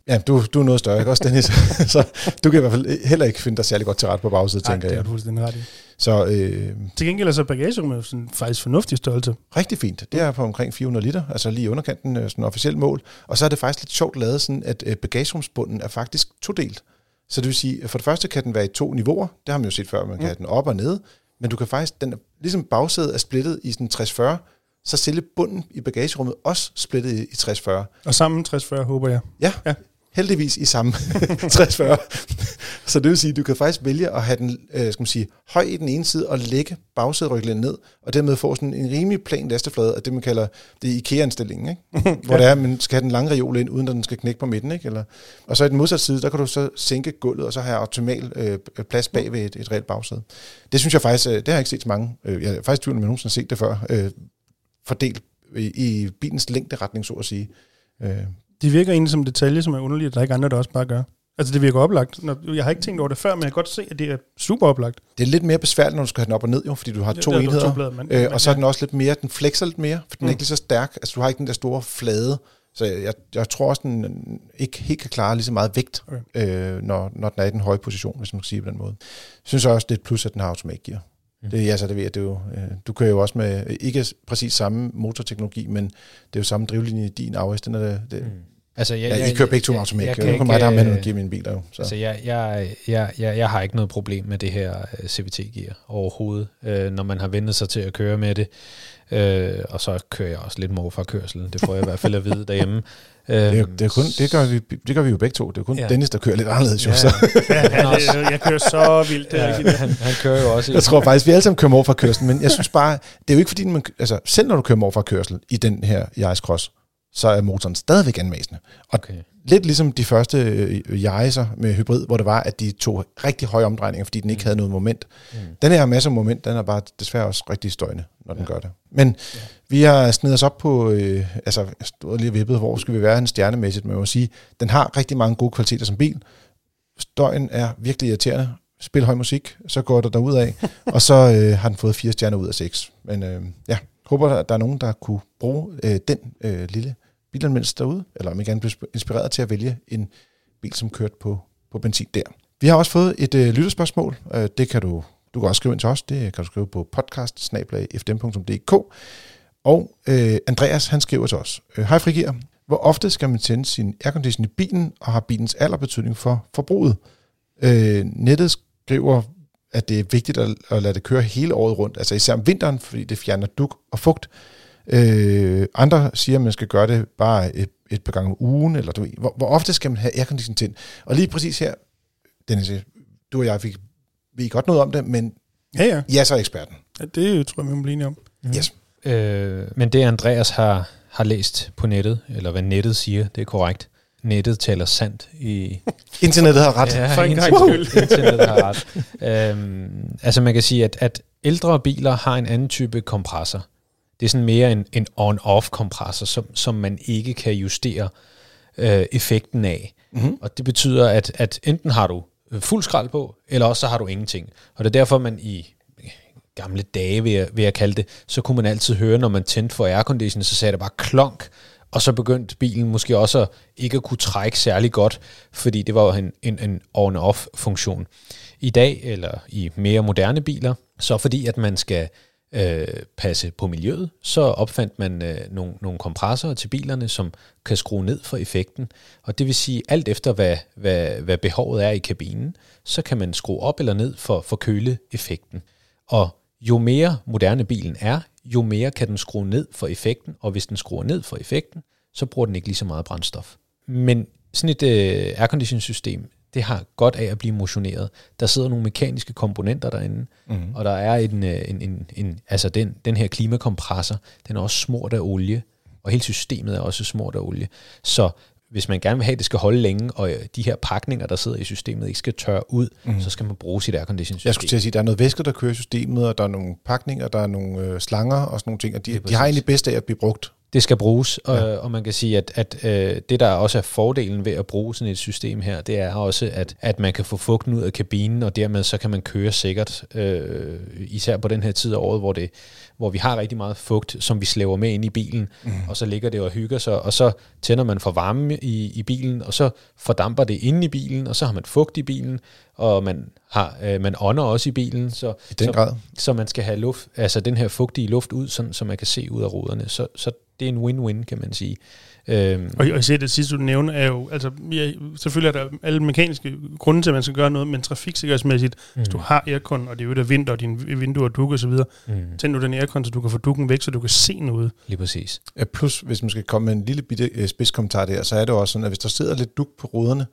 Ja, du, du er noget større, ikke også, Dennis? [LAUGHS] [LAUGHS] så du kan i hvert fald heller ikke finde dig særlig godt til ret på bagsædet, Nej, tænker det er jeg. du fuldstændig ret i. Så øh, Til gengæld er så bagagerummet sådan faktisk fornuftig størrelse. rigtig fint. Det er på omkring 400 liter, altså lige underkanten, øh, sådan officielt mål. Og så er det faktisk lidt sjovt lavet sådan, at øh, bagagerumsbunden er faktisk todelt. Så det vil sige, at for det første kan den være i to niveauer. Det har man jo set før, man kan Mm. have den op og ned. Men du kan faktisk, den er, ligesom bagsædet er splittet i sådan 60-40, så selve bunden i bagagerummet også splittet i, i 60-40. Og sammen 60-40, håber jeg. Ja, Ja. Ja. heldigvis i samme [LAUGHS] 60-40. så det vil sige, at du kan faktisk vælge at have den øh, skal man sige, høj i den ene side og lægge bagsæderyglen ned, og dermed få sådan en rimelig plan lasteflade, og det man kalder det IKEA-indstillingen, ikke? [LAUGHS] hvor det er, at man skal have den lange reol ind, uden at den skal knække på midten. Ikke? Eller, og så i den modsatte side, der kan du så sænke gulvet, og så have optimal øh, plads bag ved et, et reelt bagsæde. Det synes jeg faktisk, øh, det har jeg ikke set så mange. Øh, jeg er faktisk tvivl, om jeg nogensinde har set det før. Øh, fordelt i, i bilens længderetning, så at sige. Øh, Det virker egentlig som en detalje, som er underligt, at der er ikke andre, der også bare gør. Altså, det virker oplagt. Jeg har ikke tænkt over det før, men jeg kan godt se, at det er super oplagt. Det er lidt mere besværligt, når du skal have den op og ned, jo, fordi du har to Ja, der er enheder. to blade, men- øh, og så er den også lidt mere, den flexer lidt mere, for den er Mm. ikke lige så stærk. Altså, du har ikke den der store flade. Så jeg, jeg tror også, den ikke helt kan klare lige så meget vægt, Okay. øh, når, når den er i den høje position, hvis man kan sige på den måde. Jeg synes også, det er et plus, at den har automatgear. Mm. Det, jeg det det er jo, øh, du kører jo også med, ikke præcis samme motorteknologi, men det er jo samme drivlinje i din Auris. Den er det, det, Mm. Altså, jeg, ja, I kører begge to med automat. jeg Det kan er jo mig, der med øh, at give mine biler jo. Så. Altså, jeg, jeg, jeg, jeg, jeg har ikke noget problem med det her øh, CVT-gear overhovedet, øh, når man har vendt sig til at køre med det. Øh, og så kører jeg også lidt morfarkørsel. Det får jeg i hvert fald at vide derhjemme. [LAUGHS] Det, er, jo- det, er kun, det, gør vi, det gør vi jo begge to. Det er kun Ja. Dennis, der kører lidt anderledes. Jo, Ja, så. [LAUGHS] Ja, Han også- jeg, jeg kører så vildt. Det ja, rigtigt. han, han kører jo også i... Jeg tror faktisk, vi alle sammen kører morfra kørsel, men jeg synes bare, det er jo ikke fordi, man, altså selv når du kører morfra kørsel i den her Yaris Cross, så er motoren stadigvæk anmæsende. Og Okay. lidt ligesom de første øh, Yaris'er med hybrid, hvor det var, at de tog rigtig høje omdrejninger, fordi den ikke Mm. havde noget moment. Mm. Den her har masser af moment, den er bare desværre også rigtig støjende, når den Ja. gør det. Men vi har snedet os op på, øh, altså jeg stod lige og vippede, hvor skal vi være en stjernemæssigt, men jeg må sige, den har rigtig mange gode kvaliteter som bil. Støjen er virkelig irriterende. Spil høj musik, så går der derud af, [LAUGHS] og så øh, har den fået fire stjerner ud af seks. Men øh, ja, håber, at der er nogen, der kunne bruge øh, den øh, lille bilanmeldelse derude, eller om I gerne bliver inspireret til at vælge en bil, som kørte på, på benzin der. Vi har også fået et øh, lytterspørgsmål. Øh, det kan du, du kan også skrive ind til os. Det kan du skrive på podcast Og øh, Andreas, han skriver til os. Øh, Hej Frigir. Hvor ofte skal man tænde sin aircondition i bilen, og har bilens alder betydning for forbruget? Øh, nettet skriver, at det er vigtigt at, at lade det køre hele året rundt, altså især om vinteren, fordi det fjerner duk og fugt. Øh, andre siger, at man skal gøre det bare et, et par gange om ugen, eller du ved, hvor, hvor ofte skal man have aircondition tændt? Og lige præcis her, Dennis, du og jeg fik ved godt noget om det, men Ja, ja. jeg er så eksperten. ja det tror jeg, vi må blive enige om. Mm. Yes. Øh, men det Andreas har, har læst på nettet, eller hvad nettet siger, det er korrekt. Nettet taler sandt i... [LAUGHS] Internettet har ret. Ja, For en internet- gangs skyld. Internettet har ret. øhm, altså man kan sige, at, at ældre biler har en anden type kompressor. Det er sådan mere en, en on-off kompressor, som, som man ikke kan justere øh, effekten af. Mm-hmm. Og det betyder, at, at enten har du øh, fuld skrald på, eller også så har du ingenting. Og det er derfor, man i gamle dage, vil jeg, vil jeg kalde det, så kunne man altid høre, når man tændte for aircondition, så sagde det bare klonk, og så begyndte bilen måske også at ikke at kunne trække særlig godt, fordi det var en, en, en on-off funktion. I dag, eller i mere moderne biler, så fordi at man skal øh, passe på miljøet, så opfandt man øh, nogle, nogle kompressorer til bilerne, som kan skrue ned for effekten. Og det vil sige, alt efter hvad, hvad, hvad behovet er i kabinen, så kan man skrue op eller ned for, for køleeffekten. Og jo mere moderne bilen er, jo mere kan den skrue ned for effekten, og hvis den skruer ned for effekten, så bruger den ikke lige så meget brændstof. Men sådan et øh, airconditioning-system, det har godt af at blive motioneret. Der sidder nogle mekaniske komponenter derinde, mm. og der er en, øh, en, en, en altså den, den her klimakompressor, den er også smurt af olie, og hele systemet er også smurt af olie. Så hvis man gerne vil have, at det skal holde længe, og øh, de her pakninger, der sidder i systemet, ikke skal tørre ud, mm. så skal man bruge sit airconditioning system. Jeg skulle til at sige, at der er noget væske, der kører i systemet, og der er nogle pakninger, der er nogle øh, slanger og sådan nogle ting, og de, de har egentlig bedst af at blive brugt det skal bruges, ja. og, og man kan sige, at, at øh, det, der også er fordelen ved at bruge sådan et system her, det er også, at, at man kan få fugten ud af kabinen, og dermed så kan man køre sikkert, øh, især på den her tid af året, hvor, det, hvor vi har rigtig meget fugt, som vi slæver med ind i bilen, mm. og så ligger det og hygger sig, og så tænder man for varme i, i bilen, og så fordamper det inde i bilen, og så har man fugt i bilen, og man har øh, man ånder også i bilen, så, I den så, grad. så man skal have luft, altså den her fugtige luft ud, sådan, så man kan se ud af ruderne. Så, så det er en win-win, kan man sige. Øhm. Og, og se, det sidste, du nævner, er jo, altså, ja, selvfølgelig er der alle mekaniske grunde til, at man skal gøre noget, men trafiksikkerhedsmæssigt, mm. hvis du har aircon, og det er jo der vinter, og dine vinduer er duk og så videre, mm. tænd du den aircon, så du kan få dukken væk, så du kan se noget. Lige præcis. Ja, plus, hvis man skal komme med en lille bitte øh, spidskommentar der, så er det også sådan, at hvis der sidder lidt duk på ruderne,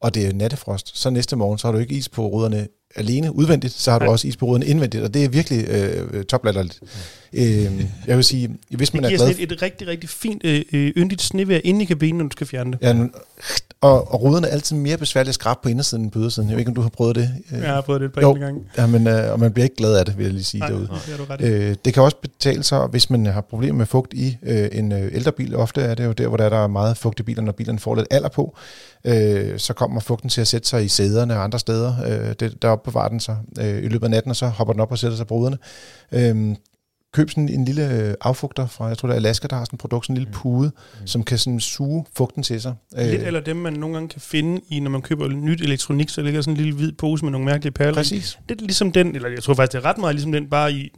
og det er nattefrost, så næste morgen, så har du ikke is på ruderne alene udvendigt, så har du ja. også is på ruden indvendigt, og det er virkelig øh, toplatterligt. Ja. Øh, jeg vil sige, hvis man det er glad... Det giver et, et rigtig, rigtig fint, øh, øh, yndigt snevær inde i kabinen, når du skal fjerne det. Ja, og, og ruden er altid mere besværligt at skrabe på indersiden end på ydersiden. Jeg ved ikke, om du har prøvet det? Jeg har prøvet det et par jo, gange. Ja, men, øh, og man bliver ikke glad af det, vil jeg lige sige Nej, derude. Det, er du ret øh, det kan også betale sig, hvis man har problemer med fugt i øh, en øh, ældre bil. Ofte er det jo der, hvor der er meget fugt i bilen, når bilerne får lidt alder på. Øh, så kommer fugten til at sætte sig i sæderne og andre steder. Øh, det, der opbevarer den sig øh, i løbet af natten, og så hopper den op og sætter sig på ruderne. Øh, køb sådan en lille øh, affugter fra, jeg tror det er Alaska, der har sådan et produkt, sådan en lille mm. pude, mm. som kan sådan suge fugten til sig. Lidt øh, eller dem, man nogle gange kan finde i, når man køber nyt elektronik, så ligger sådan en lille hvid pose med nogle mærkelige perler. Præcis. Det er ligesom den, eller jeg tror faktisk, det er ret meget ligesom den, bare i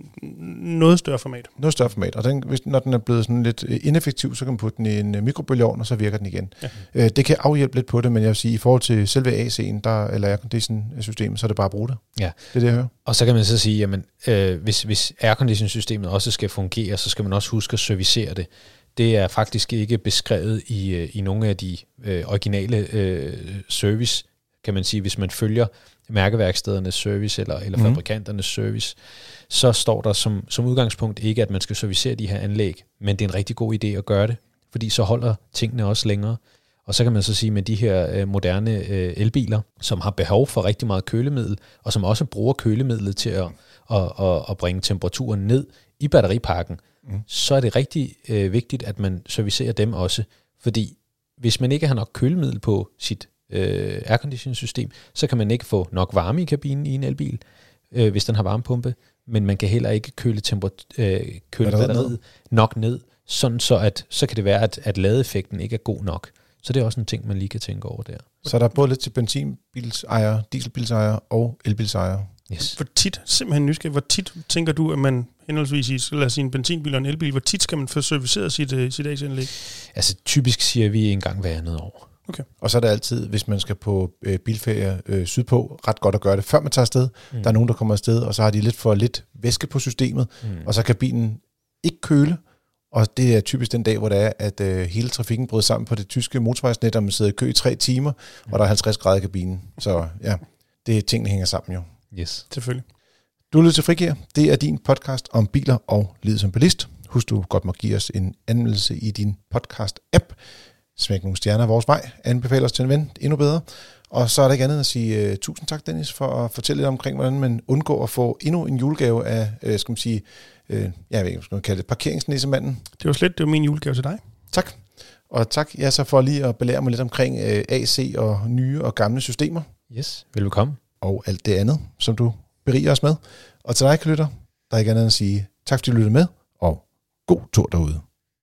noget større format. Noget større format, og den, hvis, når den er blevet sådan lidt øh, ineffektiv, så kan man putte den i en mikrobølgeovn, og så virker den igen. Ja. det kan afhjælpe lidt på det, men jeg vil sige, i forhold til selve AC'en, der, eller aircondition-systemet, så er det bare at bruge det. Ja. Det er det, jeg hører. Og så kan man så sige, jamen, øh, hvis, hvis aircondition-systemet også skal fungere, så skal man også huske at servicere det. Det er faktisk ikke beskrevet i, øh, i nogle af de øh, originale øh, service, kan man sige, hvis man følger mærkeværkstedernes service eller, eller mm. fabrikanternes service, så står der som, som udgangspunkt ikke, at man skal servicere de her anlæg, men det er en rigtig god idé at gøre det, fordi så holder tingene også længere. Og så kan man så sige, med de her øh, moderne øh, elbiler, som har behov for rigtig meget kølemiddel, og som også bruger kølemidlet til at, at, at, at bringe temperaturen ned i batteripakken, mm. så er det rigtig øh, vigtigt, at man servicerer dem også. Fordi hvis man ikke har nok kølemiddel på sit øh, airconditioning-system, så kan man ikke få nok varme i kabinen i en elbil, øh, hvis den har varmepumpe, men man kan heller ikke køle, temper- øh, køle batteriet ned? nok ned, sådan så at så kan det være, at, at ladeeffekten ikke er god nok. Så det er også en ting, man lige kan tænke over der. Så der er både lidt til benzinbilsejere, dieselbilsejere og elbilsejere. Yes. Hvor tit, simpelthen nysgerrig, hvor tit tænker du, at man henholdsvis i, lad os sige, en benzinbil og en elbil, hvor tit skal man få serviceret sit, uh, sit AC-anlæg? Altså typisk siger vi en gang hver andet år. Okay. Og så er det altid, hvis man skal på øh, bilferie øh, sydpå, ret godt at gøre det, før man tager afsted. Mm. Der er nogen, der kommer afsted, og så har de lidt for lidt væske på systemet, mm. og så kan bilen ikke køle, og det er typisk den dag, hvor det er, at øh, hele trafikken bryder sammen på det tyske motorvejsnet, og man sidder i kø i tre timer, mm. og der er 50 grader i kabinen. Så ja, det er tingene hænger sammen jo. Yes. Selvfølgelig. Du lytter til Frigir. Det er din podcast om biler og livet som bilist. Husk, du godt må give os en anmeldelse i din podcast-app. Smæk nogle stjerner vores vej. Anbefale os til en ven. Endnu bedre. Og så er der ikke andet at sige uh, tusind tak, Dennis, for at fortælle lidt omkring, hvordan man undgår at få endnu en julegave af, uh, skal man sige, uh, jeg ved ikke, skal man kalde det, parkeringsnissemanden. Det var slet, det var min julegave til dig. Tak. Og tak, ja, så for lige at belære mig lidt omkring uh, AC og nye og gamle systemer. Yes, velkommen. Og alt det andet, som du beriger os med. Og til dig, lytter, der er ikke andet at sige tak, fordi du lyttede med, og god tur derude.